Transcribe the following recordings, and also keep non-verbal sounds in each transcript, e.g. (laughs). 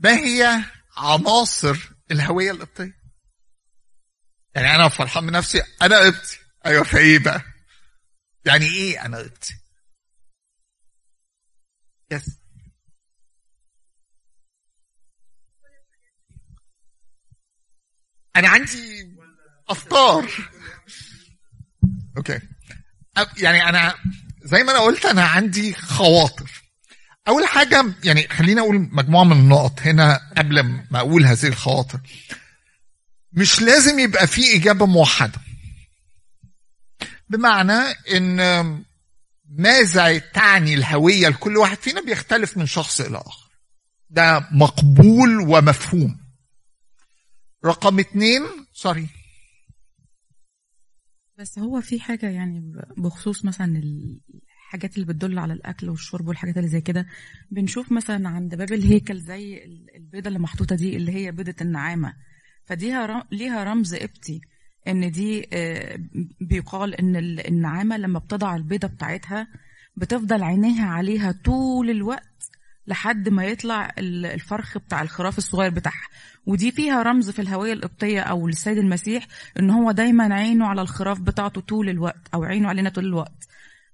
ما هي عناصر الهوية القبطية؟ يعني أنا فرحان من نفسي أنا قبطي. أيوه فايه بقى؟ يعني إيه أنا قبطي؟ yes أنا عندي أفكار. okay يعني أنا زي ما أنا قلت أنا عندي خواطر. أول حاجة يعني خليني أقول مجموعة من النقط هنا قبل ما أقول هذه الخواطر. مش لازم يبقى في إجابة موحدة. بمعنى إن ماذا تعني الهوية لكل واحد فينا بيختلف من شخص إلى آخر. ده مقبول ومفهوم. رقم اتنين سوري. بس هو في حاجة يعني بخصوص مثلا الحاجات اللي بتدل على الأكل والشرب والحاجات اللي زي كده. بنشوف مثلا عند باب الهيكل زي البيضة اللي محطوطة دي اللي هي بيضة النعامة. فدي ليها رمز قبطي إن دي آه، بيقال إن ال- النعامة لما بتضع البيضة بتاعتها بتفضل عينيها عليها طول الوقت لحد ما يطلع ال- الفرخ بتاع الخراف الصغير بتاعها. ودي فيها رمز في الهوية القبطية أو للسيد المسيح إن هو دايما عينه على الخراف بتاعته طول الوقت أو عينه علينا طول الوقت.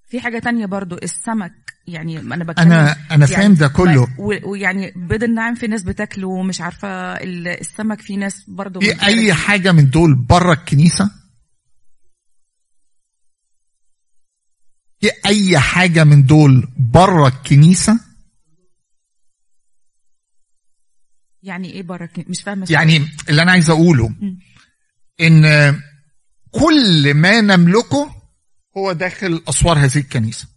في حاجة تانية برضو السمك يعني أنا بتكلم أنا أنا فاهم ده كله ويعني بيض النعام في ناس بتاكله ومش عارفة ال- السمك في ناس برضو في بتاكله. أي حاجة من دول بره الكنيسة في أي حاجة من دول بره الكنيسة يعني إيه بره الكنيسة؟ مش السؤال. يعني اللي أنا عايز أقوله. إن كل ما نملكه هو داخل أسوار هذه الكنيسة.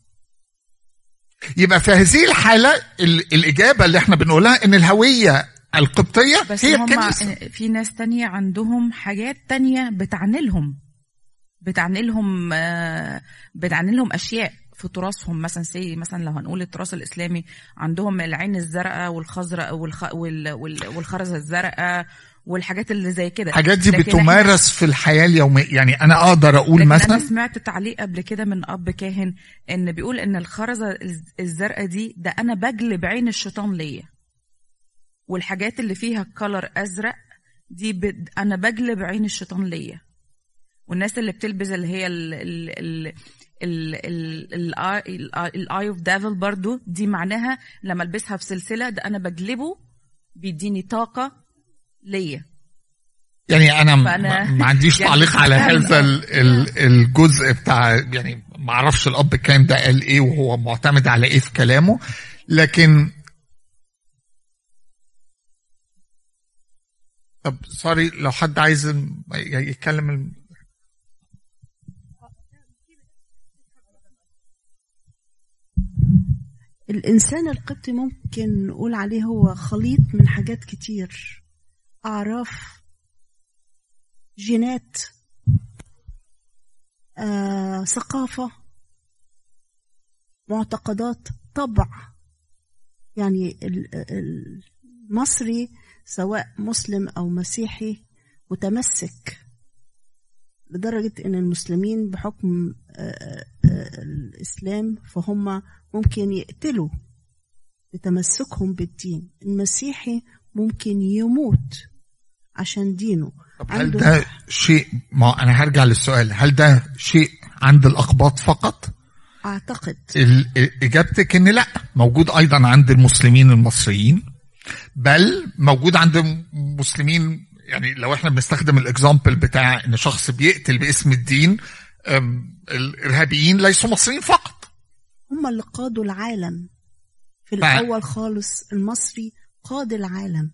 يبقى في هذه الحالة ال- الإجابة اللي إحنا بنقولها إن الهوية القبطية بس هي هم الكنيسة. في ناس تانية عندهم حاجات تانية بتعني لهم بتعني لهم آه، بتعني لهم أشياء في تراثهم. مثلا سي مثلا لو هنقول التراث الإسلامي عندهم العين الزرقاء والخضراء والخ... وال... وال... والخرزة الزرقاء والحاجات اللي زي كده. الحاجات دي بتمارس في الحياة اليومية. يعني أنا أقدر أقول لكن مثلا أنا سمعت تعليق قبل كده من أب كاهن إن بيقول إن الخرزة الز- الزرقاء دي ده أنا بجلب عين الشيطان ليا. والحاجات اللي فيها color أزرق دي ب... أنا بجلب عين الشيطان ليا. والناس اللي بتلبس اللي هي ال ال ال ال eye of devil برضو دي معناها لما ألبسها في سلسله ده أنا بجلبه بيديني طاقة ليا يعني أنا فأنا- ما عنديش (laughs) يعني تعليق على. هذا ال- ال- الجزء بتاع يعني ما أعرفش الأب كان ده قال إيه وهو معتمد على إيه في كلامه لكن طب سوري لو حد عايز يتكلم الم- الإنسان القبطي ممكن نقول عليه هو خليط من حاجات كتير أعراف جينات آه، ثقافة معتقدات طبع. يعني ال- ال- المصري سواء مسلم أو مسيحي متمسك لدرجة أن المسلمين بحكم آه، آه، الإسلام فهم ممكن يقتلوا بتمسكهم بالدين. المسيحي ممكن يموت عشان دينه. طب هل ده شيء ما أنا هرجع للسؤال. هل ده شيء عند الأقباط فقط؟ أعتقد. ال- إجابتك إن لا. موجود أيضا عند المسلمين المصريين. بل موجود عند مسلمين يعني لو إحنا بنستخدم الإكزامبل بتاع إن شخص بيقتل باسم الدين الإرهابيين ليسوا مصريين فقط. هم اللي قادوا العالم في الأول خالص المصري قاد العالم.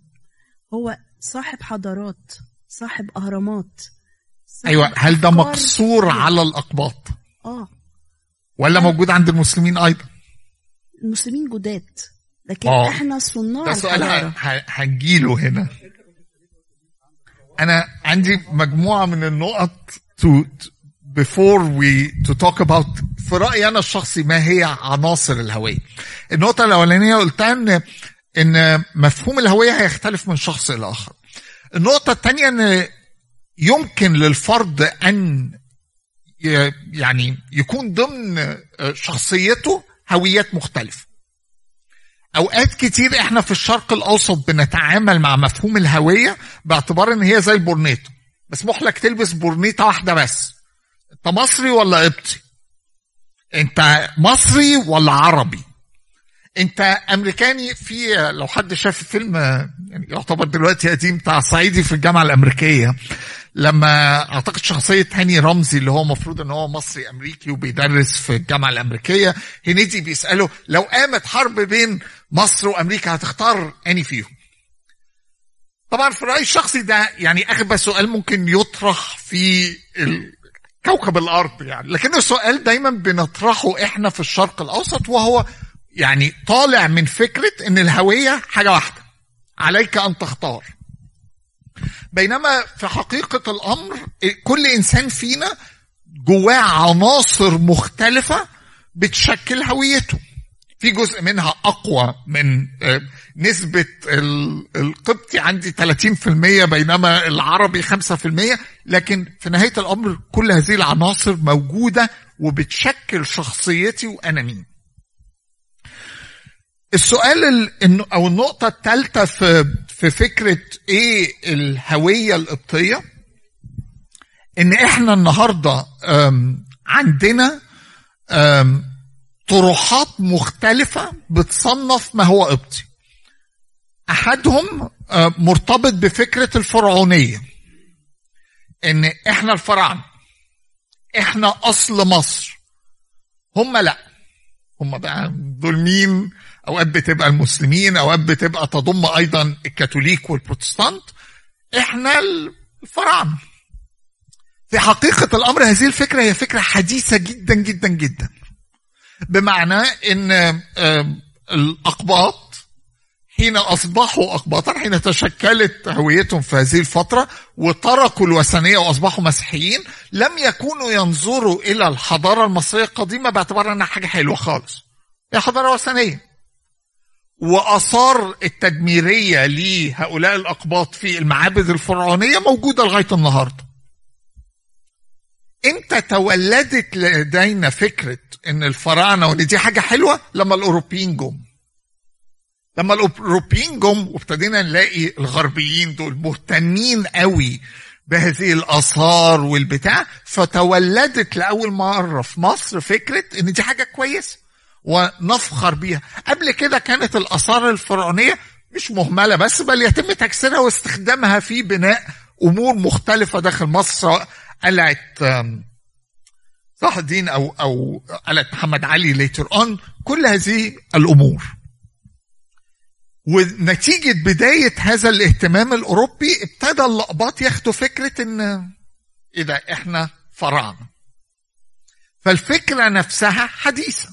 هو صاحب حضارات صاحب أهرامات صاحب أيوه هل ده مقصور. على الأقباط؟ آه. ولا موجود عند المسلمين أيضا؟ المسلمين جداد لكن آه. إحنا صناع ده سؤال هنجيله هنا. أنا عندي مجموعة من النقط to before we to talk about في رأيي أنا الشخصي ما هي عناصر الهوية. النقطة الأولانية قلتها إن إن مفهوم الهوية هيختلف من شخص إلى آخر. النقطة الثانية إن يمكن للفرد أن يعني يكون ضمن شخصيته هويات مختلفة. أوقات كتير إحنا في الشرق الأوسط بنتعامل مع مفهوم الهوية باعتبار إن هي زي البرنيطة مسموح لك تلبس برنيطة واحدة بس. أنت مصري ولا قبطي؟ أنت مصري ولا عربي؟ انت امريكاني في لو حد شاف فيلم يعني يعتبر دلوقتي قديم بتاع صعيدي في الجامعة الأمريكية لما أعتقد شخصية هاني رمزي اللي هو المفروض إن هو مصري أمريكي وبيدرس في الجامعة الأمريكية هنيدي بيسأله لو قامت حرب بين مصر وأمريكا هتختار أني فيهم؟ طبعا في رأيي الشخصي ده يعني أغبى سؤال ممكن يطرح في كوكب الأرض يعني لكن السؤال دايما بنطرحه إحنا في الشرق الأوسط وهو يعني طالع من فكرة إن الهوية حاجة واحدة عليك أن تختار. بينما في حقيقة الأمر كل إنسان فينا جواه عناصر مختلفة بتشكل هويته. في جزء منها أقوى من نسبة القبطي عندي 30% بينما العربي 5% لكن في نهاية الأمر كل هذه العناصر موجودة وبتشكل شخصيتي وأنا مين. السؤال أو النقطة الثالثة في في فكرة إيه الهوية القبطية؟ إن إحنا النهاردة عندنا طروحات مختلفة بتصنف ما هو قبطي. أحدهم مرتبط بفكرة الفرعونية. إن إحنا الفراعنة إحنا أصل مصر. هم لا. هم بقى دول مين أوقات بتبقى المسلمين أوقات بتبقى تضم أيضا الكاثوليك والبروتستانت إحنا الفراعنة في حقيقة الأمر هذه الفكرة هي فكرة حديثة جدا جدا جدا بمعنى إن الأقباط حين أصبحوا اقباطا حين تشكلت هويتهم في هذه الفترة وتركوا الوثنية وأصبحوا مسيحيين لم يكونوا ينظروا إلى الحضارة المصرية القديمة باعتبار إنها حاجة حلوة خالص. هي حضارة وثنية. وآثار التدميرية لهؤلاء الأقباط في المعابد الفرعونية موجودة لغاية النهارده. إمتى تولدت لدينا فكرة ان الفراعنة وان دي حاجة حلوة لما الأوروبيين جم. لما الأوروبيين جم وابتدينا نلاقي الغربيين دول مهتمين قوي بهذه الآثار والبتاع فتولدت لأول مرة في مصر فكرة ان دي حاجة كويسة ونفخر بيها قبل كده كانت الآثار الفرعونية مش مهملة بس بل يتم تكسيرها واستخدامها في بناء أمور مختلفة داخل مصر سواء قلعه صلاح الدين أو أو قلعة محمد علي later on كل هذه الأمور ونتيجة بداية هذا الاهتمام الأوروبي ابتدى الأقباط ياخدوا فكرة إن إيه ده إحنا فراعنة. فالفكرة نفسها حديثة.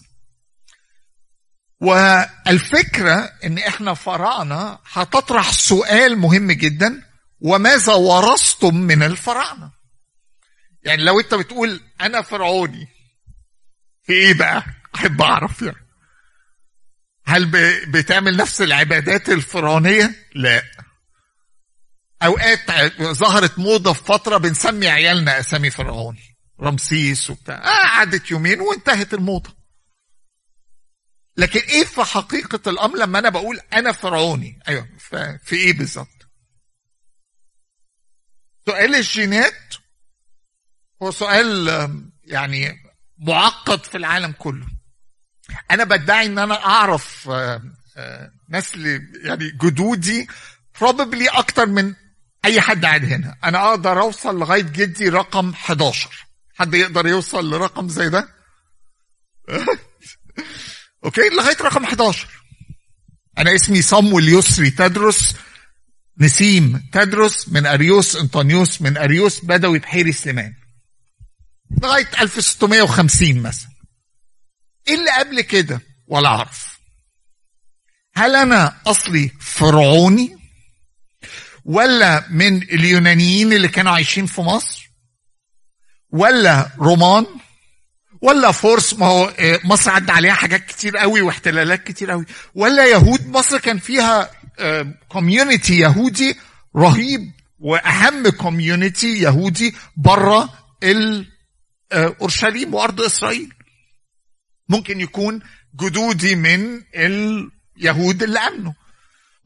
والفكرة إن إحنا فراعنة هتطرح سؤال مهم جدا وماذا ورثتم من الفراعنة؟ يعني لو أنت بتقول أنا فرعوني في إيه بقى؟ أحب أعرف يعني. هل بتعمل نفس العبادات الفرعونية؟ لا. أوقات ظهرت موضة في فترة بنسمي عيالنا أسامي فرعون. رمسيس وبتاع. آه قعدت يومين وانتهت الموضة. لكن إيه في حقيقة الأمر لما أنا بقول أنا فرعوني؟ أيوه في إيه بالظبط؟ سؤال الجينات هو سؤال يعني معقد في العالم كله. أنا بدعي إن أنا أعرف نسل يعني جدودي probably أكتر من أي حد قاعد هنا أنا أقدر أوصل لغاية جدي رقم 11 حد يقدر يوصل لرقم زي ده (laughs) أوكي لغاية رقم 11 أنا اسمي صمويل يسري تدرس نسيم تدرس من أريوس أنطونيوس من أريوس بدوي بحيري سليمان. لغاية 1650 مثلا. إيه اللي قبل كده؟ ولا أعرف. هل أنا أصلي فرعوني؟ ولا من اليونانيين اللي كانوا عايشين في مصر؟ ولا رومان؟ ولا فرس ما هو مصر عدى عليها حاجات كتير قوي واحتلالات كتير قوي. ولا يهود مصر كان فيها community يهودي رهيب وأهم community يهودي بره اورشليم وأرض إسرائيل. ممكن يكون جدودي من ال يهود اللي امنوا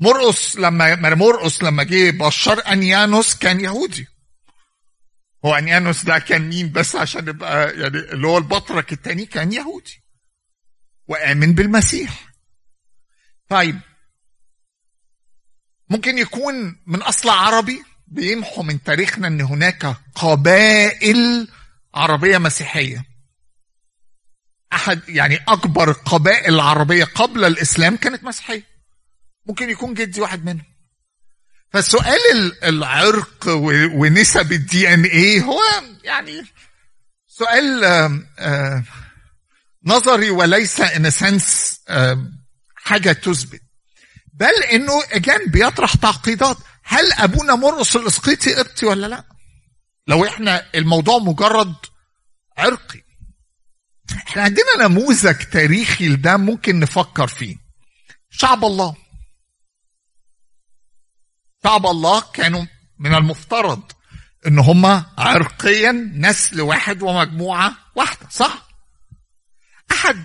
مرقس لما مرقس لما جه بشر أنيانوس كان يهودي. هو انيانوس ده كان مين بس عشان يبقى يعني اللي هو البطرك الثاني كان يهودي. وآمن بالمسيح. طيب. ممكن يكون من أصل عربي بيمحوا من تاريخنا إن هناك قبائل عربية مسيحية. أحد يعني أكبر القبائل العربيه قبل الإسلام كانت مسيحية. ممكن يكون جدي واحد منهم. فالسؤال العرق ونسب الدي ان إيه هو يعني سؤال نظري وليس ان سنس حاجة تثبت. بل إنه اجان بيطرح تعقيدات. هل أبونا مرقس الإسقيطي قبطي ولا لا؟ لو إحنا الموضوع مجرد عرقي. إحنا عندنا نموذج تاريخي لده ممكن نفكر فيه. شعب الله. شعب الله كانوا من المفترض إن هم عرقيا نسل واحد ومجموعة واحدة صح؟ أحد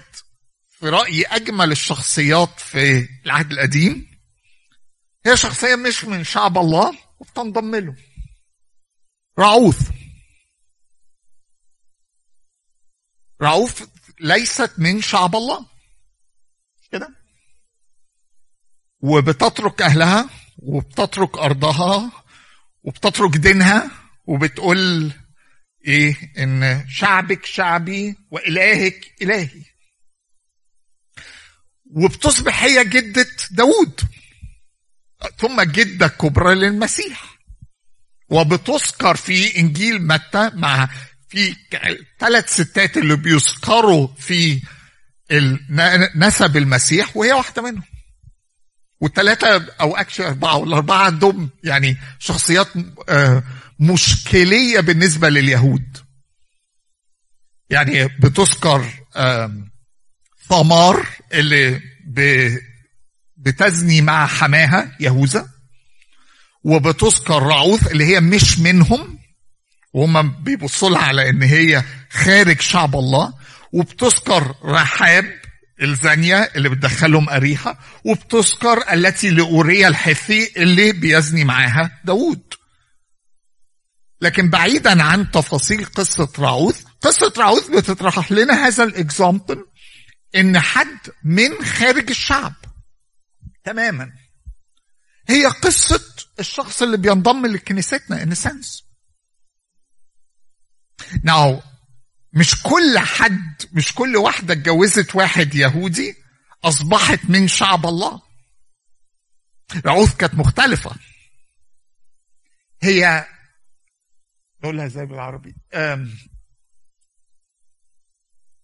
في رأيي أجمل الشخصيات في العهد القديم هي شخصية مش من شعب الله وبتنضم له. رعوف رعوف ليست من شعب الله. كده؟ وبتترك أهلها وبتترك أرضها وبتترك دينها وبتقول إيه؟ إن شعبك شعبي وإلهك إلهي. وبتصبح هي جدة داود ثم جدة كبرى للمسيح. وبتذكر في إنجيل متى؟ مع في ثلاث ستات اللي بيذكروا في نسب المسيح وهي واحدة منهم. والثلاثة أو أكشن أربعة والأربعة عندهم يعني شخصيات مشكلية بالنسبة لليهود. يعني بتذكر ثمار اللي بتزني مع حماها يهوذا وبتذكر رعوث اللي هي مش منهم وهم بيبصوا لها على إن هي خارج شعب الله وبتذكر رحاب الزانية اللي بتدخلهم أريحة وبتذكر التي لأوريا الحثي اللي بيزني معاها داود لكن بعيدا عن تفاصيل قصة راعوث قصة راعوث بتطرح لنا هذا الإكزامبل إن حد من خارج الشعب تماما هي قصة الشخص اللي بينضم لكنيستنا ان سنس ناو مش كل حد مش كل واحدة اتجوزت واحد يهودي أصبحت من شعب الله. رعوث كانت مختلفة. هي نقولها إزاي بالعربي؟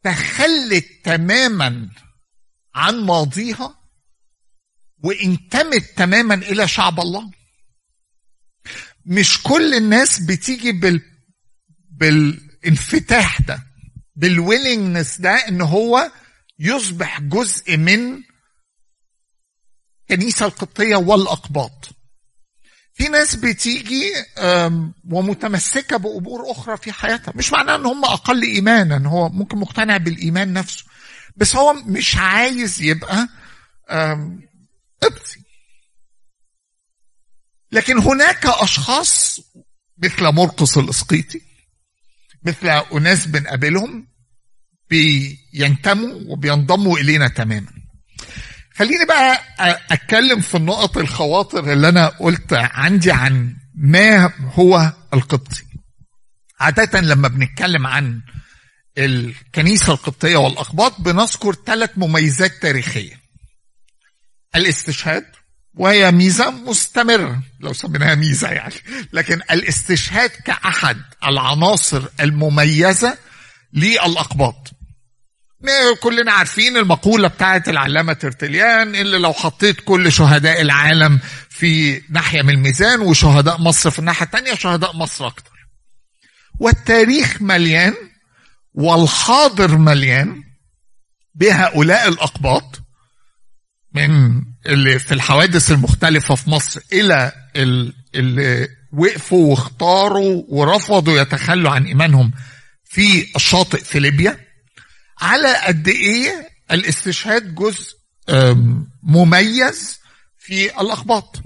تخلت تماما عن ماضيها وانتمت تماما إلى شعب الله. مش كل الناس بتيجي بال بالانفتاح ده بالويلنجنس ده إن هو يصبح جزء من الكنيسة القبطية والأقباط. في ناس بتيجي ومتمسكة بأمور أخرى في حياتها. مش معناه إن هم أقل إيمانا هو ممكن مقتنع بالإيمان نفسه. بس هو مش عايز يبقى قبطي. لكن هناك أشخاص مثل مرقس الإسقيطي مثل أناس بنقابلهم بينتموا وبينضموا إلينا تماما. خليني بقى أتكلم في النقط الخواطر اللي أنا قلت عندي عن ما هو القبطي. عادة لما بنتكلم عن الكنيسة القبطية والأقباط بنذكر ثلاث مميزات تاريخية. الاستشهاد وهي ميزة مستمرة لو سميناها ميزة يعني. لكن الاستشهاد كأحد العناصر المميزة للأقباط. كلنا عارفين المقولة بتاعت العلامة ترتليان اللي لو حطيت كل شهداء العالم في ناحية من الميزان وشهداء مصر في الناحية التانية شهداء مصر أكتر. والتاريخ مليان والحاضر مليان بهؤلاء الأقباط من اللي في الحوادث المختلفة في مصر إلى اللي وقفوا واختاروا ورفضوا يتخلوا عن إيمانهم في الشاطئ في ليبيا. على قد إيه الاستشهاد جزء مميز في الأخباط.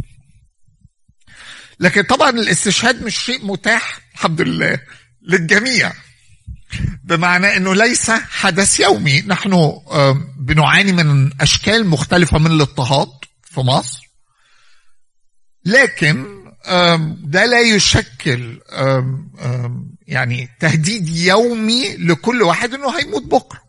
لكن طبعا الاستشهاد مش شيء متاح الحمد لله للجميع. بمعنى إنه ليس حدث يومي. نحن بنعاني من أشكال مختلفة من الاضطهاد في مصر. لكن ده لا يشكل يعني تهديد يومي لكل واحد إنه هيموت بكرة.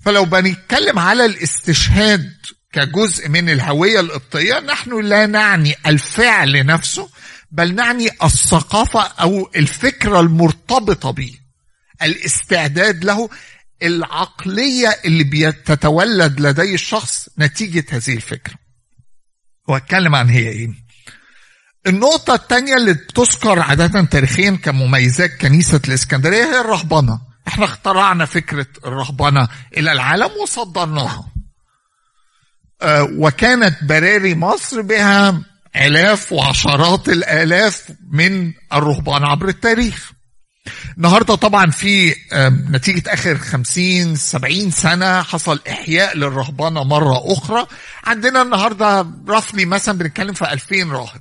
فلو بنتكلم على الاستشهاد كجزء من الهوية القبطية نحن لا نعني الفعل نفسه بل نعني الثقافة أو الفكرة المرتبطة به. الاستعداد له العقلية اللي بتتولد لدي الشخص نتيجة هذه الفكرة. وأتكلم عن هي إيه؟ النقطة الثانية اللي بتذكر عادة تاريخيا كمميزات كنيسة الإسكندرية هي الرهبنة. إحنا اخترعنا فكرة الرهبنة إلى العالم وصدرناها. آه، وكانت براري مصر بها آلاف وعشرات الآلاف من الرهبان عبر التاريخ. النهارده طبعا في آم، نتيجة آخر 50 70 سنة حصل إحياء للرهبنة مرة أخرى. عندنا النهارده رفلي مثلا بنتكلم في 2000 راهب.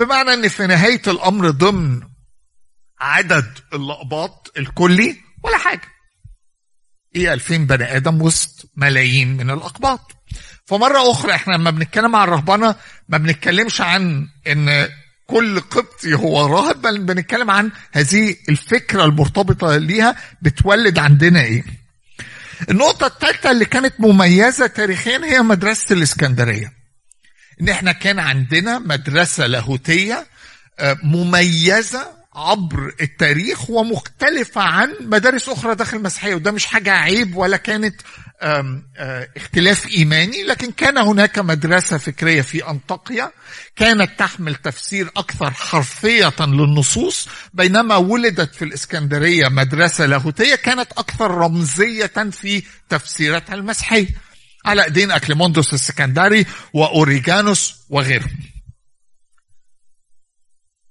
بمعنى إن في نهاية الأمر ضمن عدد اللقبات الكلي ولا حاجة. إيه 2000 بني آدم وسط ملايين من الأقباط. فمرة أخرى إحنا لما بنتكلم عن الرهبنة ما بنتكلمش عن إن كل قبطي هو راهب. بل بنتكلم عن هذه الفكرة المرتبطة ليها بتولد عندنا إيه؟ النقطة الثالثة اللي كانت مميزة تاريخيا هي مدرسة الإسكندرية. إن إحنا كان عندنا مدرسة لاهوتية آه، مميزة عبر التاريخ ومختلفة عن مدارس أخرى داخل المسيحية. وده مش حاجة عيب ولا كانت اختلاف إيماني لكن كان هناك مدرسة فكرية في أنطاكيا. كانت تحمل تفسير أكثر حرفية للنصوص. بينما ولدت في الإسكندرية مدرسة لاهوتية كانت أكثر رمزية في تفسيراتها المسيحية. على ايدين أكليموندوس السكندري وأوريجانوس وغيرهم.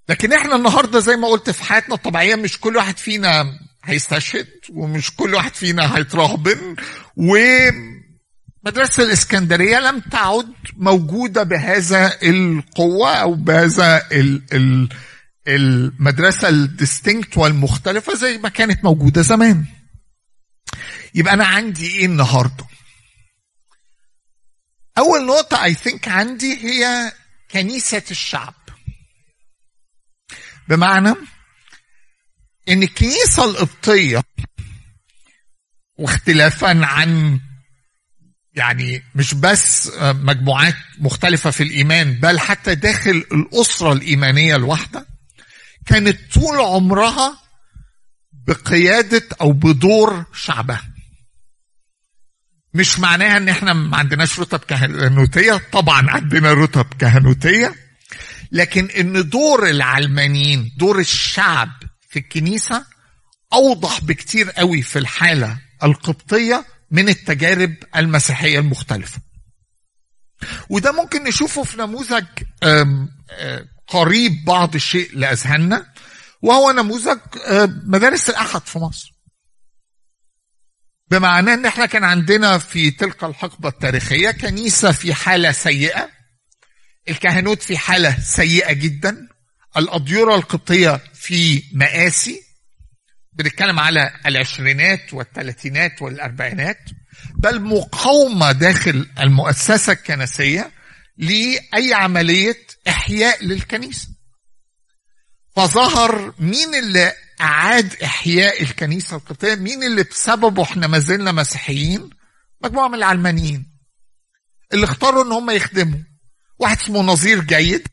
لكن إحنا النهارده زي ما قلت في حياتنا الطبيعية مش كل واحد فينا هيستشهد ومش كل واحد فينا هيترهبن ومدرسة الإسكندرية لم تعد موجودة بهذا القوة أو بهذا ال ال المدرسة الديستنكت والمختلفة زي ما كانت موجودة زمان. يبقى أنا عندي إيه النهارده؟ أول نقطة I think عندي هي كنيسة الشعب. بمعنى إن الكنيسة القبطية واختلافا عن يعني مش بس مجموعات مختلفة في الإيمان بل حتى داخل الأسرة الإيمانية الواحدة كانت طول عمرها بقيادة أو بدور شعبها. مش معناها إن إحنا ما عندناش رتب كهنوتية طبعا عندنا رتب كهنوتية لكن إن دور العلمانيين دور الشعب في الكنيسة أوضح بكتير قوي في الحالة القبطية من التجارب المسيحية المختلفة. وده ممكن نشوفه في نموذج قريب بعض الشيء لأذهاننا وهو نموذج مدارس الأحد في مصر. بمعنى إن إحنا كان عندنا في تلك الحقبة التاريخية كنيسة في حالة سيئة الكهنوت في حالة سيئة جدا الأديرة القبطية في مآسي بنتكلم على العشرينات والثلاثينات والأربعينات بل مقاومة داخل المؤسسة الكنسية لأي عملية إحياء للكنيسة. فظهر مين اللي أعاد إحياء الكنيسة القبطية؟ مين اللي بسببه إحنا ما زلنا مسيحيين؟ مجموعة من العلمانيين اللي اختاروا إن هم يخدموا. واحد اسمه نظير جيد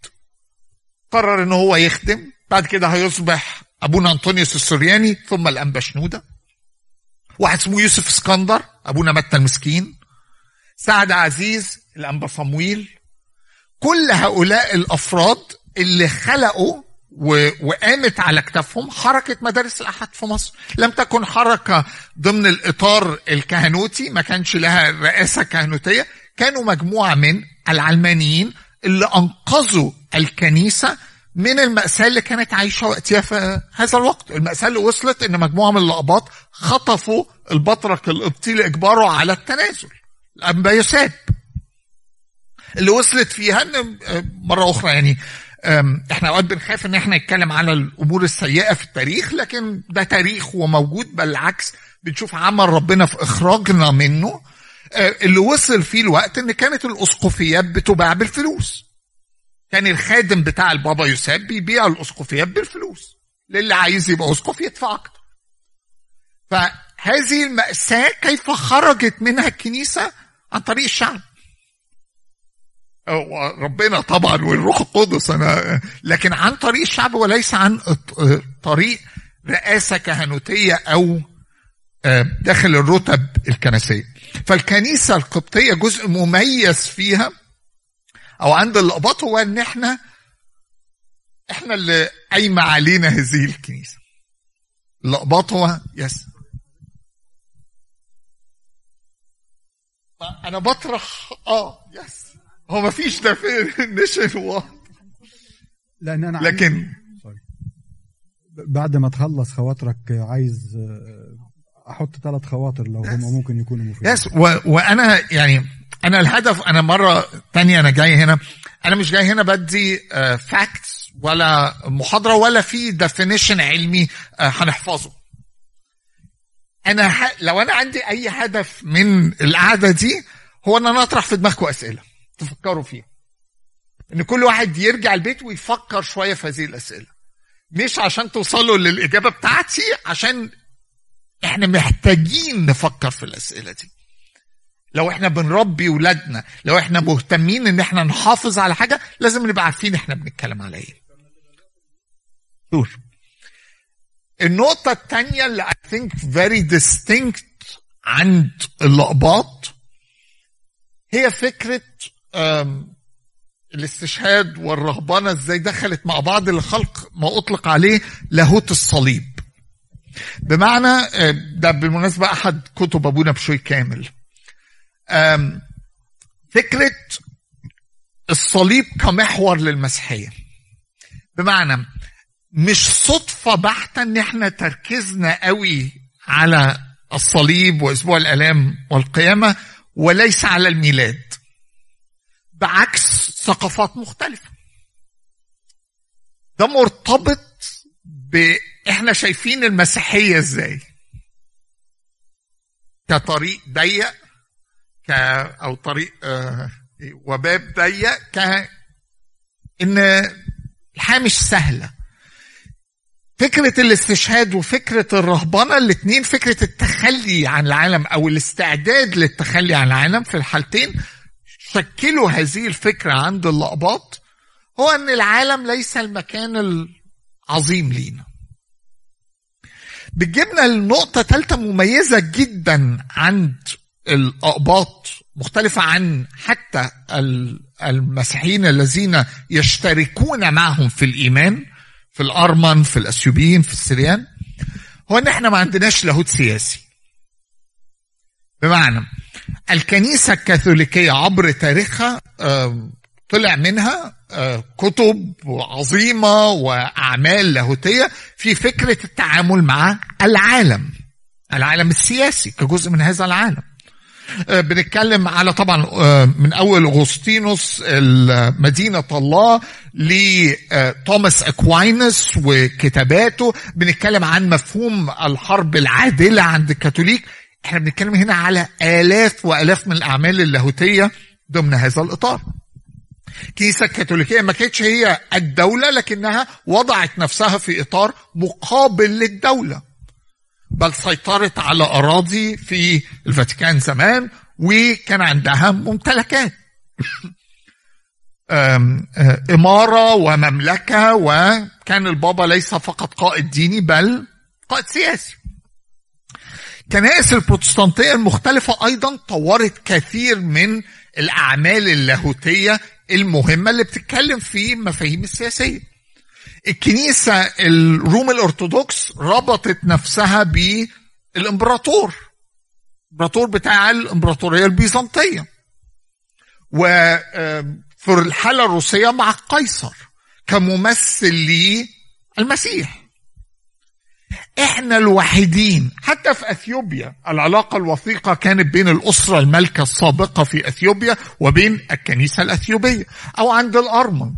قرر ان هو يخدم. بعد كده هيصبح ابونا أنطونيوس السورياني ثم الانبا شنوده واحد اسمه يوسف اسكندر أبونا متى المسكين. سعد عزيز الانبا صمويل. كل هؤلاء الأفراد اللي خلقوا و... وقامت على كتافهم حركة مدارس الأحد في مصر. لم تكن حركة ضمن الإطار الكهنوتي ما كانش لها رئاسة كهنوتية. كانوا مجموعة من العلمانيين اللي أنقذوا الكنيسة من المأساة اللي كانت عايشة وقتها في هذا الوقت. المأساة اللي وصلت إن مجموعة من الأقباط خطفوا البطرك القبطي لإجباره على التنازل الانبا يوساب اللي وصلت فيها إن مرة أخرى يعني إحنا أوقات بنخاف إن إحنا نتكلم على الأمور السيئة في التاريخ لكن ده تاريخ وموجود بل العكس بنشوف عمل ربنا في إخراجنا منه. أه، اللي وصل فيه الوقت إن كانت الأسقفيات بتباع بالفلوس. كان الخادم بتاع البابا يوسف بيبيع الاسقفيات بالفلوس للي عايز يبقى اسقف يدفع أكتر. فهذه المأساة كيف خرجت منها الكنيسة؟ عن طريق الشعب. ربنا طبعا والروح القدس أنا لكن عن طريق الشعب وليس عن طريق رئاسة كهنوتية أو آه، داخل الرتب الكنسية. فالكنيسة القبطية جزء مميز فيها أو عند القباط هو إن إحنا إحنا اللي قايمة علينا هذه الكنيسة. الأقباط هو yes. أنا بطرح آه yes. هو ما فيش definition (laughs) واضح. لأن أنا لكن عايز-. بعد ما تخلص خواطرك عايز آه، أحط ثلاث خواطر لو هم ممكن يكونوا مفيدين. yes. و... وأنا يعني أنا الهدف أنا مرة تانية أنا جاي هنا. أنا مش جاي هنا بدي facts ولا محاضرة ولا في definition علمي آه، هنحفظه. أنا. لو أنا عندي أي هدف من القعدة دي هو إن أنا أطرح في دماغكم أسئلة تفكروا فيها. إن كل واحد يرجع البيت ويفكر شوية في هذه الأسئلة. مش عشان توصلوا للإجابة بتاعتي عشان إحنا محتاجين نفكر في الأسئلة دي. لو إحنا بنربي ولادنا لو إحنا مهتمين ان إحنا نحافظ على حاجة لازم نبقى عارفين إحنا بنتكلم على إيه. دور. النقطة الثانية اللي I think very distinct عند اللقباط هي فكرة آم، الاستشهاد والرهبنة إزاي دخلت مع بعض لخلق ما أطلق عليه لاهوت الصليب. بمعنى ده بالمناسبة أحد كتب أبونا بشوي كامل. فكرة الصليب كمحور للمسيحية. بمعنى مش صدفة بحتة إن إحنا تركيزنا قوي على الصليب وأسبوع الألام والقيامة وليس على الميلاد. بعكس ثقافات مختلفة. ده مرتبط ب إحنا شايفين المسيحية إزاي. كطريق ضيق ك أو طريق آه وباب ضيق ك إن الحياة مش سهلة. فكرة الاستشهاد وفكرة الرهبنة الاثنين فكرة التخلي عن العالم أو الاستعداد للتخلي عن العالم في الحالتين شكلوا هذه الفكرة عند اللقباط هو إن العالم ليس المكان العظيم لينا. بتجيبنا لنقطة ثالثة مميزة جدا عند الأقباط مختلفة عن حتى ال- المسيحيين الذين يشتركون معهم في الإيمان في الأرمن في الأثيوبيين في السريان. هو ان إحنا ما عندناش لاهوت سياسي. بمعنى الكنيسة الكاثوليكية عبر تاريخها آم، طلع منها آه، كتب عظيمة وأعمال لاهوتية في فكرة التعامل مع العالم العالم السياسي كجزء من هذا العالم. آه، بنتكلم على طبعا آه، من أول أغسطينوس مدينه الله لتوماس أكواينس وكتاباته. بنتكلم عن مفهوم الحرب العادلة عند الكاثوليك. إحنا بنتكلم هنا على آلاف وآلاف من الأعمال اللاهوتية ضمن هذا الإطار. الكنيسة الكاثوليكية ما كانتش هي الدولة لكنها وضعت نفسها في إطار مقابل للدولة. بل سيطرت على أراضي في الفاتيكان زمان وكان عندها ممتلكات. (laughs) أه، إمارة ومملكة وكان البابا ليس فقط قائد ديني بل قائد سياسي. كنائس البروتستانتية المختلفة أيضا طورت كثير من الأعمال اللاهوتية المهمة اللي بتتكلم في مفاهيم السياسية. الكنيسة الروم الأرثوذكس ربطت نفسها بالإمبراطور. الإمبراطور بتاع الإمبراطورية البيزنطية. وفي الحالة الروسية مع قيصر كممثل للمسيح. إحنا الوحيدين حتى في أثيوبيا العلاقة الوثيقة كانت بين الأسرة المالكه السابقة في أثيوبيا وبين الكنيسة الأثيوبية أو عند الأرمن.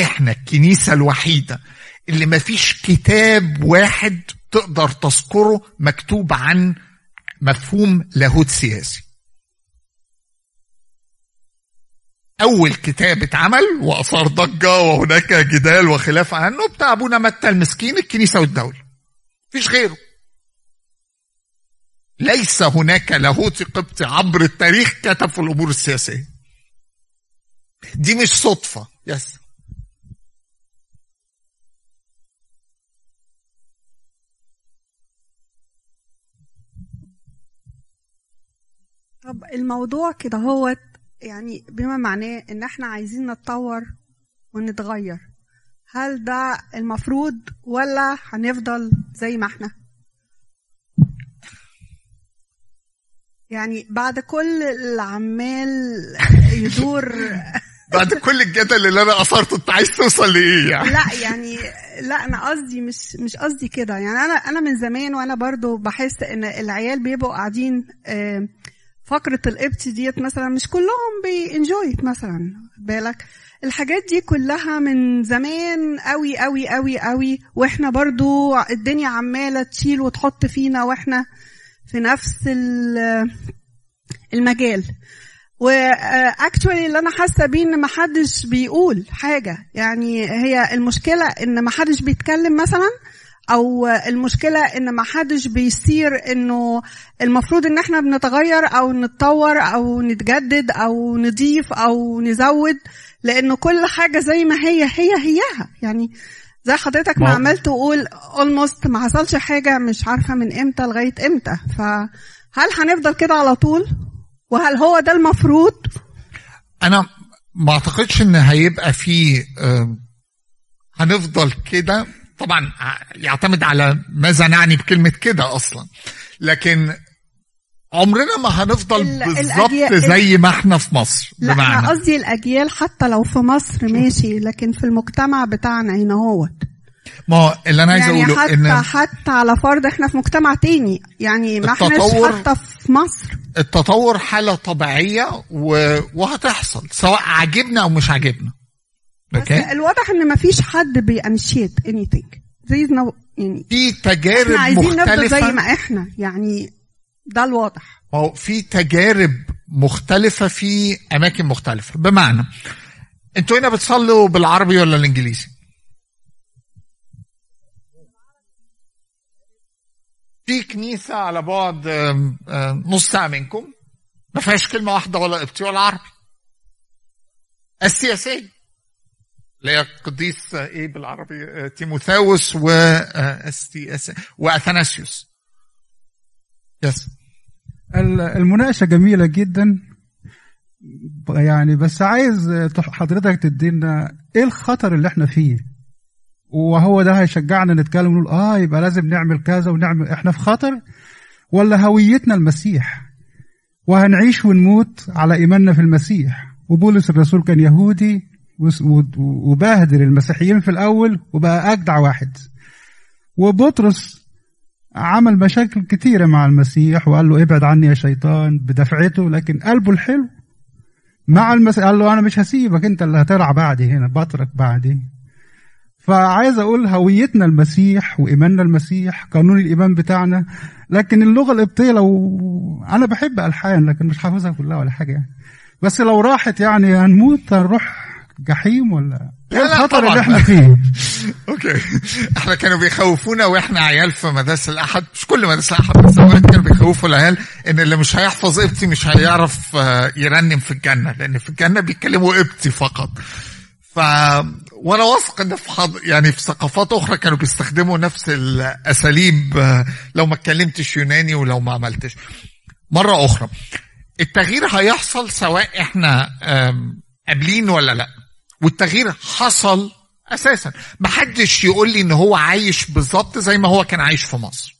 إحنا الكنيسة الوحيدة اللي ما فيش كتاب واحد تقدر تذكره مكتوب عن مفهوم لاهوت سياسي. أول كتاب اتعمل وآثار ضجة وهناك جدال وخلاف عنه بتاع أبونا متى المسكين الكنيسة والدولة. مفيش غيره. ليس هناك لاهوت قبطي عبر التاريخ كتب في الأمور السياسية. دي مش صدفة. يس. طب الموضوع كده هو يعني بما معناه إن إحنا عايزين نتطور ونتغير هل ده المفروض ولا هنفضل زي ما إحنا؟ يعني بعد كل العمال يدور (laughs) بعد كل الجدل اللي أنا أثرته أنت عايز توصل لإيه يعني؟ لا يعني لا أنا قصدي مش مش قصدي كده. يعني أنا أنا من زمان وأنا برضو بحس إن العيال بيبقوا قاعدين آه، فقرة القبط ديت مثلا مش كلهم بينجوي مثلا بالك؟ الحاجات دي كلها من زمان قوي قوي قوي قوي وإحنا برضو الدنيا عمالة تشيل وتحط فينا وإحنا في نفس ال- المجال. واكشولي اللي أنا حاسة بيه إن محدش بيقول حاجة. يعني هي المشكلة إن محدش بيتكلم مثلا أو المشكلة إن محدش بيصير إنه المفروض إن إحنا بنتغير أو نتطور أو نتجدد أو نضيف أو نزود لأنه كل حاجة زي ما هي هي هيها. يعني زي حضرتك ما ما- عمال تقول اولموست ما حصلش حاجة مش عارفة من إمتى لغاية إمتى. فهل هنفضل كده على طول؟ وهل هو ده المفروض؟ أنا ما أعتقدش إن هيبقى في آه، هنفضل كده. طبعا ع- يعتمد على ماذا نعني بكلمة كده أصلا. لكن عمرنا ما هنفضل ال- بالظبط زي ما إحنا في مصر لا بمعنى. أنا قصدي الأجيال حتى لو في مصر ماشي لكن في المجتمع بتاعنا هنا هو. ما اللي أنا عايز يعني أقوله حتى إن حتى على فرض إحنا في مجتمع تاني. يعني ما احناش حتى في مصر. التطور حالة طبيعية و... وهتحصل سواء عجبنا أو مش عجبنا okay الواضح إن ما فيش حد بي initiate anything. زي no يعني في تجارب إحنا عايزين نفضل زي ما إحنا. يعني ده الواضح. ما هو في تجارب مختلفة في أماكن مختلفة. بمعنى أنتوا هنا بتصلوا بالعربي ولا الإنجليزي؟ في كنيسة على بعد نص ساعة منكم. ما فيهاش كلمة واحدة ولا قبطي ولا عربي. السياسية. اللي هي قديس آه، إيه بالعربي آه، تيموثاوس و آه، وأثناسيوس. يس ال- المناقشة جميلة جدا. يعني بس عايز تح- حضرتك تدينا إيه الخطر اللي إحنا فيه؟ وهو ده هيشجعنا نتكلم ونقول آه يبقى لازم نعمل كذا ونعمل إحنا في خطر ولا هويتنا المسيح؟ وهنعيش ونموت على إيماننا في المسيح. وبولس الرسول كان يهودي وبهدل المسيحيين في الأول وبقى أجدع واحد. وبطرس عمل مشاكل كتيرة مع المسيح وقال له ابعد عني يا شيطان بدفعته لكن قلبه الحلو مع المسيح. قال له أنا مش هسيبك أنت اللي هترعى بعدي هنا بترك بعدي. فعايز أقول هويتنا المسيح وإيماننا المسيح قانون الإيمان بتاعنا لكن اللغة القبطيه لو أنا بحب ألحان لكن مش حافظها كلها ولا حاجة يعني. بس لو راحت يعني هنموت هنروح جحيم ولا؟ إيه الخطر. اللي إحنا فيه؟ (laughs) أوكي. إحنا كانوا بيخوفونا وإحنا عيال في مدارس الأحد. مش كل مدارس الأحد بس كانوا بيخوفوا العيال إن اللي مش هيحفظ قبطي مش هيعرف آه، يرنم في الجنة. لأن في الجنة بيتكلموا قبطي فقط. ف وأنا واثق إن في حض... يعني في ثقافات أخرى كانوا بيستخدموا نفس الأساليب آه، لو ما اتكلمتش يوناني ولو ما عملتش. مرة أخرى. التغيير هيحصل سواء إحنا قابلين ولا لأ. والتغيير حصل أساسا. محدش يقول لي إن هو عايش بالظبط زي ما هو كان عايش في مصر.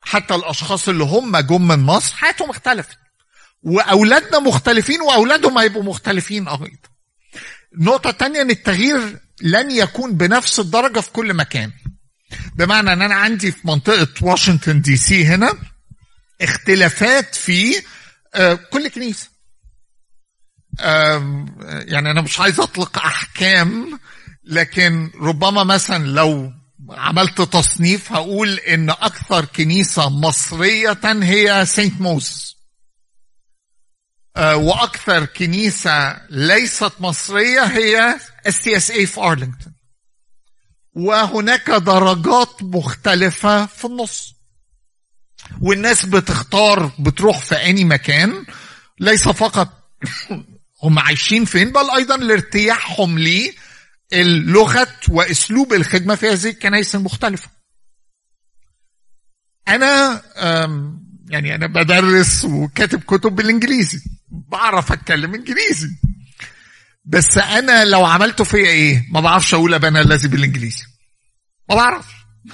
حتى الأشخاص اللي هم جم من مصر حياتهم اختلفت. وأولادنا مختلفين وأولادهم هيبقوا مختلفين أيضا النقطه الثانية إن التغيير لن يكون بنفس الدرجة في كل مكان. بمعنى إن أنا عندي في منطقة واشنطن دي سي هنا اختلافات في آه، كل كنيسة. يعني أنا مش عايز أطلق أحكام لكن ربما مثلا لو عملت تصنيف هقول إن أكثر كنيسة مصرية هي سانت موسى آه، وأكثر كنيسة ليست مصرية هي STSA في أرلينغتون. وهناك درجات مختلفة في النص. والناس بتختار بتروح في أي مكان ليس فقط هم عايشين فين بل أيضا؟ لارتياحهم للغه وأسلوب الخدمة في هذه الكنائس المختلفة. أنا يعني أنا بدرس وكاتب كتب بالإنجليزي بعرف أتكلم إنجليزي. بس أنا لو عملته فيا إيه؟ ما بعرفش أقول أبانا الذي بالإنجليزي. ما بعرف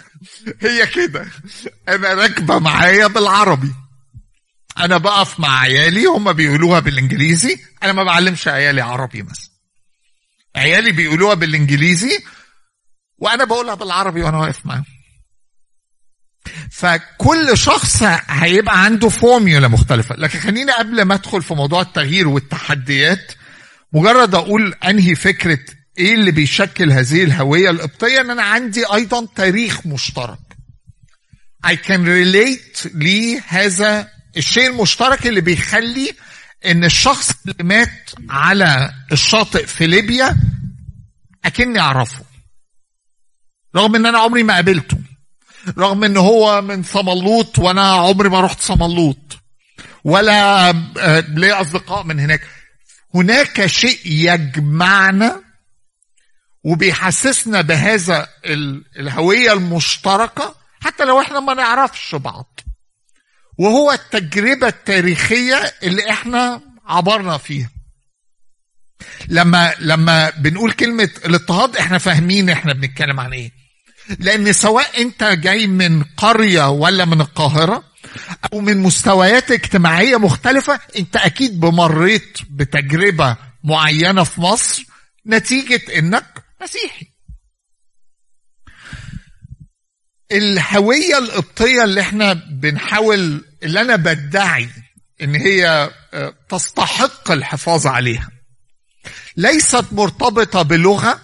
(laughs) هي كده. أنا راكبة معايا بالعربي. أنا بقف مع عيالي هم بيقولوها بالإنجليزي أنا ما بعلمش عيالي عربي مثلا. عيالي بيقولوها بالإنجليزي وأنا بقولها بالعربي وأنا واقف معاهم. فكل شخص هيبقى عنده فورميولا مختلفة. لكن خليني قبل ما أدخل في موضوع التغيير والتحديات مجرد أقول أنهي فكرة إيه اللي بيشكل هذه الهوية القبطية إن أنا عندي أيضا تاريخ مشترك. I can relate لهذا الشيء المشترك اللي بيخلي إن الشخص اللي مات على الشاطئ في ليبيا أكني أعرفه. رغم إن أنا عمري ما قابلته. رغم إن هو من صملوط وأنا عمري ما رحت صملوط. ولا آه، ليا أصدقاء من هناك. هناك شيء يجمعنا وبيحسسنا بهذا ال- الهوية المشتركة حتى لو إحنا ما نعرفش بعض. وهو التجربة التاريخية اللي إحنا عبرنا فيها. لما لما بنقول كلمة الاضطهاد إحنا فاهمين إحنا بنتكلم عن إيه. لأن سواء انت جاي من قرية ولا من القاهرة أو من مستويات اجتماعية مختلفة انت أكيد بمريت بتجربة معينة في مصر نتيجة إنك مسيحي. الهوية القبطية اللي إحنا بنحاول اللي أنا بدعي إن هي آه، تستحق الحفاظ عليها. ليست مرتبطة بلغة.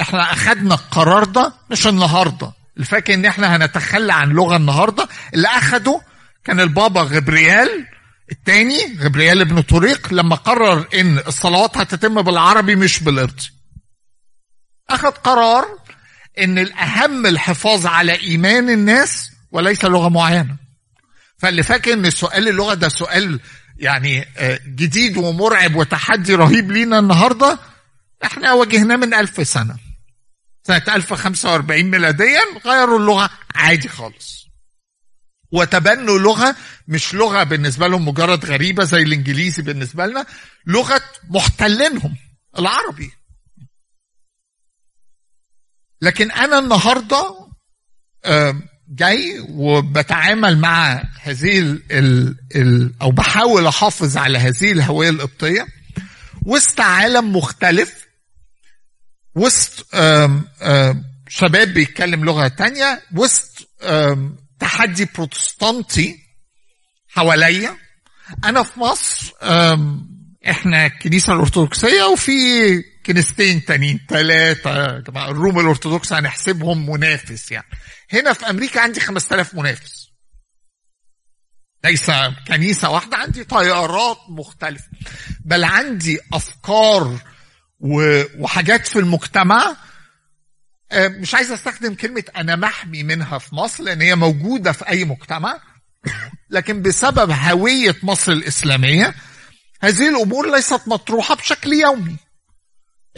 إحنا اخدنا القرار ده مش النهارده. اللي فاكر إن إحنا هنتخلى عن لغة النهارده. اللي أخده كان البابا غبريال الثاني غبريال ابن طريق لما قرر إن الصلوات هتتم بالعربي مش بالقبطي أخذ قرار إن الأهم الحفاظ على إيمان الناس وليس لغة معينة. فاللي فاكر إن سؤال اللغة ده سؤال يعني آه، جديد ومرعب وتحدي رهيب لينا النهارده إحنا واجهناه من ألف سنة. سنة 1045 ميلاديا غيروا اللغة عادي خالص. وتبنوا لغة مش لغة بالنسبة لهم مجرد غريبة زي الإنجليزي بالنسبة لنا لغة محتلينهم العربي. لكن أنا النهاردة آه، جاي وبتعامل مع هذه ال ال أو بحاول أحافظ على هذه الهوية القبطية. وسط عالم مختلف. وسط آم، آم، شباب بيتكلم لغة تانية. وسط تحدي بروتستانتي حواليا. أنا في مصر آم، إحنا الكنيسة الأرثوذكسية وفي كنيستين تانيين جماعة الروم الأرثوذكس هنحسبهم منافس يعني. هنا في أمريكا عندي 5000 منافس. ليس كنيسة واحدة عندي طيارات مختلفة. بل عندي أفكار وحاجات في المجتمع آه، مش عايز أستخدم كلمة أنا محمي منها في مصر لأن هي موجودة في أي مجتمع. لكن بسبب هوية مصر الإسلامية هذه الأمور ليست مطروحة بشكل يومي.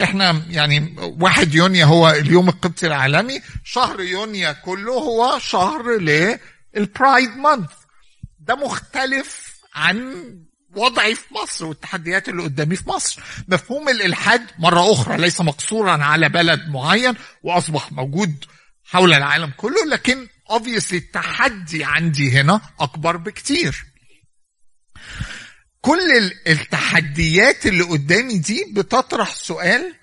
إحنا يعني واحد يونيو هو اليوم القبطي العالمي شهر يونيو كله هو شهر للبرايد مانث ده مختلف عن وضعي في مصر والتحديات اللي قدامي في مصر. مفهوم الإلحاد مرة أخرى ليس مقصورا على بلد معين وأصبح موجود حول العالم كله لكن obviously التحدي عندي هنا أكبر بكتير. كل ال- التحديات اللي قدامي دي بتطرح سؤال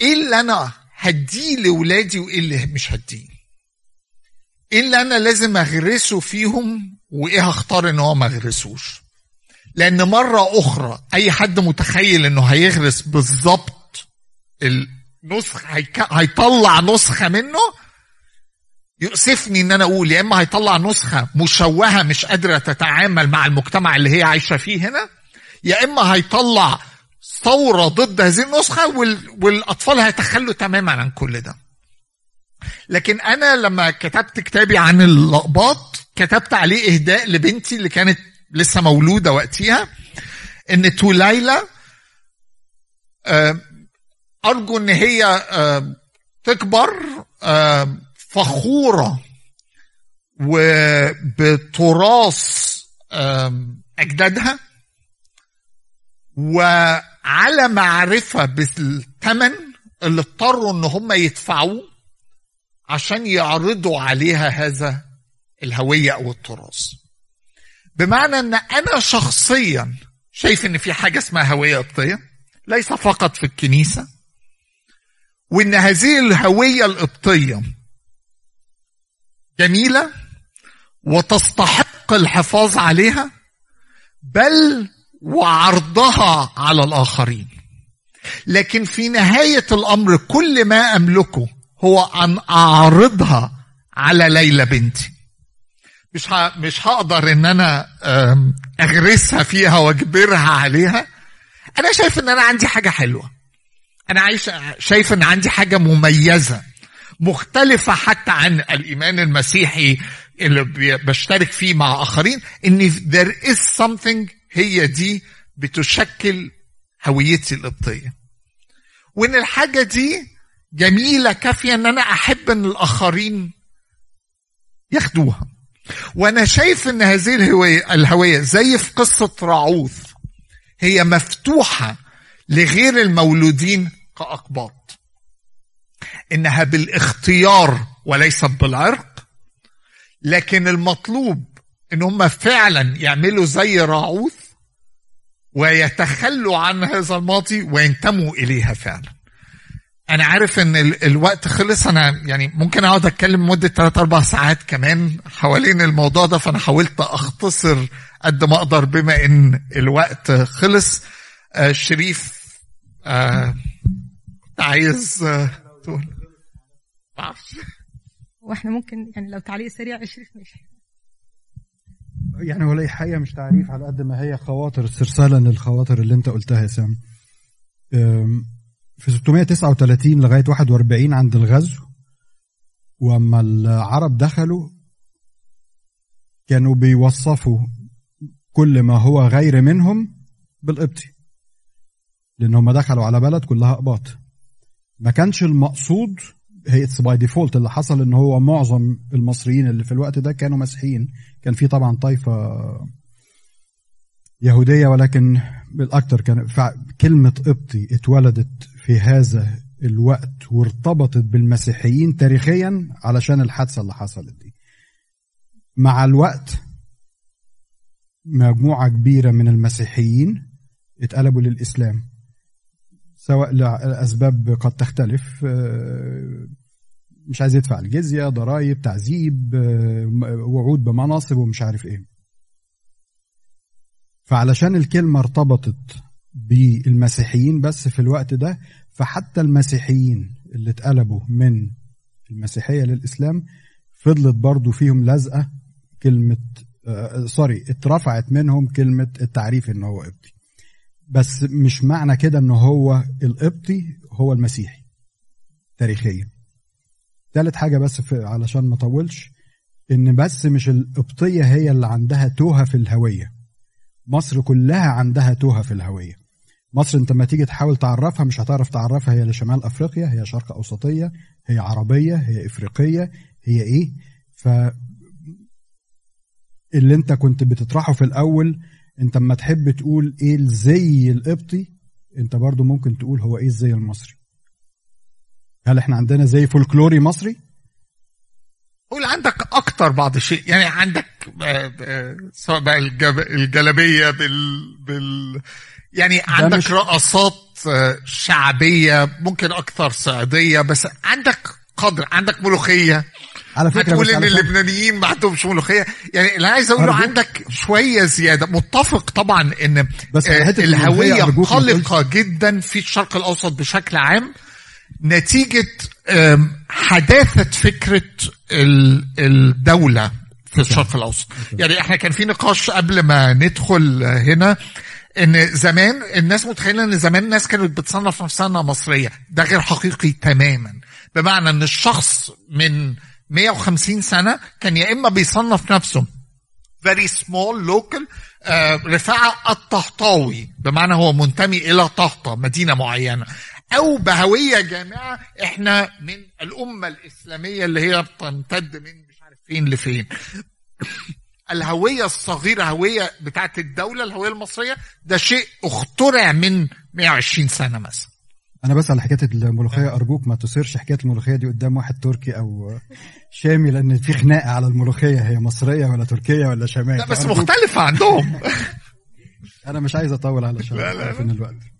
إيه اللي أنا هديه لاولادي وإيه اللي مش هديه؟ إيه اللي أنا لازم أغرسه فيهم وإيه هختار إن هو ما اغرسوش لأن مرة أخرى أي حد متخيل إنه هيغرس بالظبط النسخ. هيطلع نسخة منه يؤسفني إن أنا أقول يا إما هيطلع نسخة مشوهة مش قادرة تتعامل مع المجتمع اللي هي عايشة فيه هنا يا إما هيطلع ثورة ضد هذه النسخة وال... والأطفال هيتخلوا تماما عن كل ده لكن أنا لما كتبت كتابي عن اللقباط كتبت عليه إهداء لبنتي اللي كانت لسه مولودة وقتها إن توليلى آه، أرجو إن هي آه، تكبر آه، فخورة وبتراث أجدادها وعلى معرفة بالثمن اللي اضطروا إن هم يدفعوه عشان يعرضوا عليها هذا الهوية أو التراث. بمعنى أن أنا شخصيا شايف إن في حاجة اسمها هوية قبطيه ليس فقط في الكنيسة وإن هذه الهوية القبطيه جميلة وتستحق الحفاظ عليها بل وعرضها على الآخرين. لكن في نهاية الأمر كل ما أملكه هو أن أعرضها على ليلى بنتي. مش. مش هقدر إن أنا أغرسها فيها وأجبرها عليها. أنا شايف إن أنا عندي حاجة حلوة. أنا عايش شايف إن عندي حاجة مميزة مختلفة حتى عن الإيمان المسيحي اللي بشترك فيه مع آخرين إن there is something هي دي بتشكل هويتي القبطية. وإن الحاجة دي جميلة كافية إن أنا أحب إن الآخرين ياخدوها. وأنا شايف أن هذه الهوية, الهوية زي في قصة راعوث هي مفتوحة لغير المولودين كأقباط. إنها بالاختيار وليس بالعرق لكن المطلوب إن هم فعلا يعملوا زي راعوث ويتخلوا عن هذا الماضي وينتموا إليها فعلا. أنا عارف إن الوقت خلص أنا يعني ممكن أقعد أتكلم مده 3 4 ساعات كمان حوالين الموضوع ده فأنا حاولت أختصر قد ما أقدر بما إن الوقت خلص. آه شريف آه عايز آه تقول؟ معرفش. وإحنا ممكن يعني لو تعليق سريع شريف ماشي يعني ولا حقيقه مش تعريف على قد ما هي خواطر استرسالا للخواطر اللي أنت قلتها يا سام. في 639 لغاية 41 عند الغزو. وأما العرب دخلوا كانوا بيوصفوا كل ما هو غير منهم بالقبطي لأن هم دخلوا على بلد كلها أقباط. ما كانش المقصود هي it's by default اللي حصل إن هو معظم المصريين اللي في الوقت ده كانوا مسيحيين. كان في طبعا طائفه يهودية ولكن بالاكثر كان كلمة قبطي اتولدت في هذا الوقت وارتبطت بالمسيحيين تاريخيا علشان الحادثة اللي حصلت دي. مع الوقت مجموعة كبيرة من المسيحيين اتقلبوا للإسلام سواء لأسباب قد تختلف مش عايز يدفع الجزية ضرائب تعذيب وعود بمناصب ومش عارف إيه. فعلشان الكلمة ارتبطت بالمسيحيين بس في الوقت ده فحتى المسيحيين اللي اتقلبوا من المسيحية للإسلام فضلت برضو فيهم لزقه كلمة آه سوري اترفعت منهم كلمة التعريف إن هو قبطي. بس مش معنى كده إن هو القبطي هو المسيحي تاريخيا. ثالث حاجة بس علشان ما اطولش إن بس مش القبطية هي اللي عندها توهة في الهوية. مصر كلها عندها توهة في الهوية. مصر انت لما تيجي تحاول تعرفها مش هتعرف تعرفها. هي لشمال أفريقيا هي شرق أوسطية هي عربية هي إفريقية هي إيه؟ ف اللي انت كنت بتطرحه في الأول انت اما تحب تقول إيه الزي القبطي انت برضو ممكن تقول هو إيه الزي المصري. هل إحنا عندنا زي فولكلوري مصري؟ قول عندك أكتر بعض الشيء. يعني عندك سواء بقى الجلابية بال, بال يعني عندك مش... رقصات شعبية ممكن أكثر صعيديه بس عندك قدر عندك ملوخية. على فكرة هتقول إن اللبنانيين ما عندهمش ملوخية. يعني اللي عايز أقوله. عندك شوية زيادة. متفق طبعا إن بس آه، الهوية قلقة جدا في الشرق الأوسط بشكل عام. نتيجة حداثة فكرة ال- الدولة في الشرق الأوسط. يعني إحنا كان في نقاش قبل ما ندخل هنا. إن زمان الناس متخيلة إن زمان الناس كانت بتصنف نفسها إنها مصرية. ده غير حقيقي تماما. بمعنى إن الشخص من 150 سنة كان يا إما بيصنف نفسه very small local آه، رفاعة الطهطاوي. بمعنى هو منتمي إلى طهطة مدينة معينة. أو بهوية جامعة إحنا من الأمة الإسلامية اللي هي بتمتد من مش عارف فين لفين. الهوية الصغيرة هوية بتاعت الدولة الهوية المصرية ده شيء اخترع من 120 سنة مثلا. أنا بس على حكاية الملوخية أرجوك ما تثيرش حكاية الملوخية دي قدام واحد تركي أو شامي لأن في خناقة على الملوخية هي مصرية ولا تركية ولا شامية؟ لا بس مختلفة عندهم. (laughs) أنا مش عايز أطول علشان لا، عارف ان الوقت.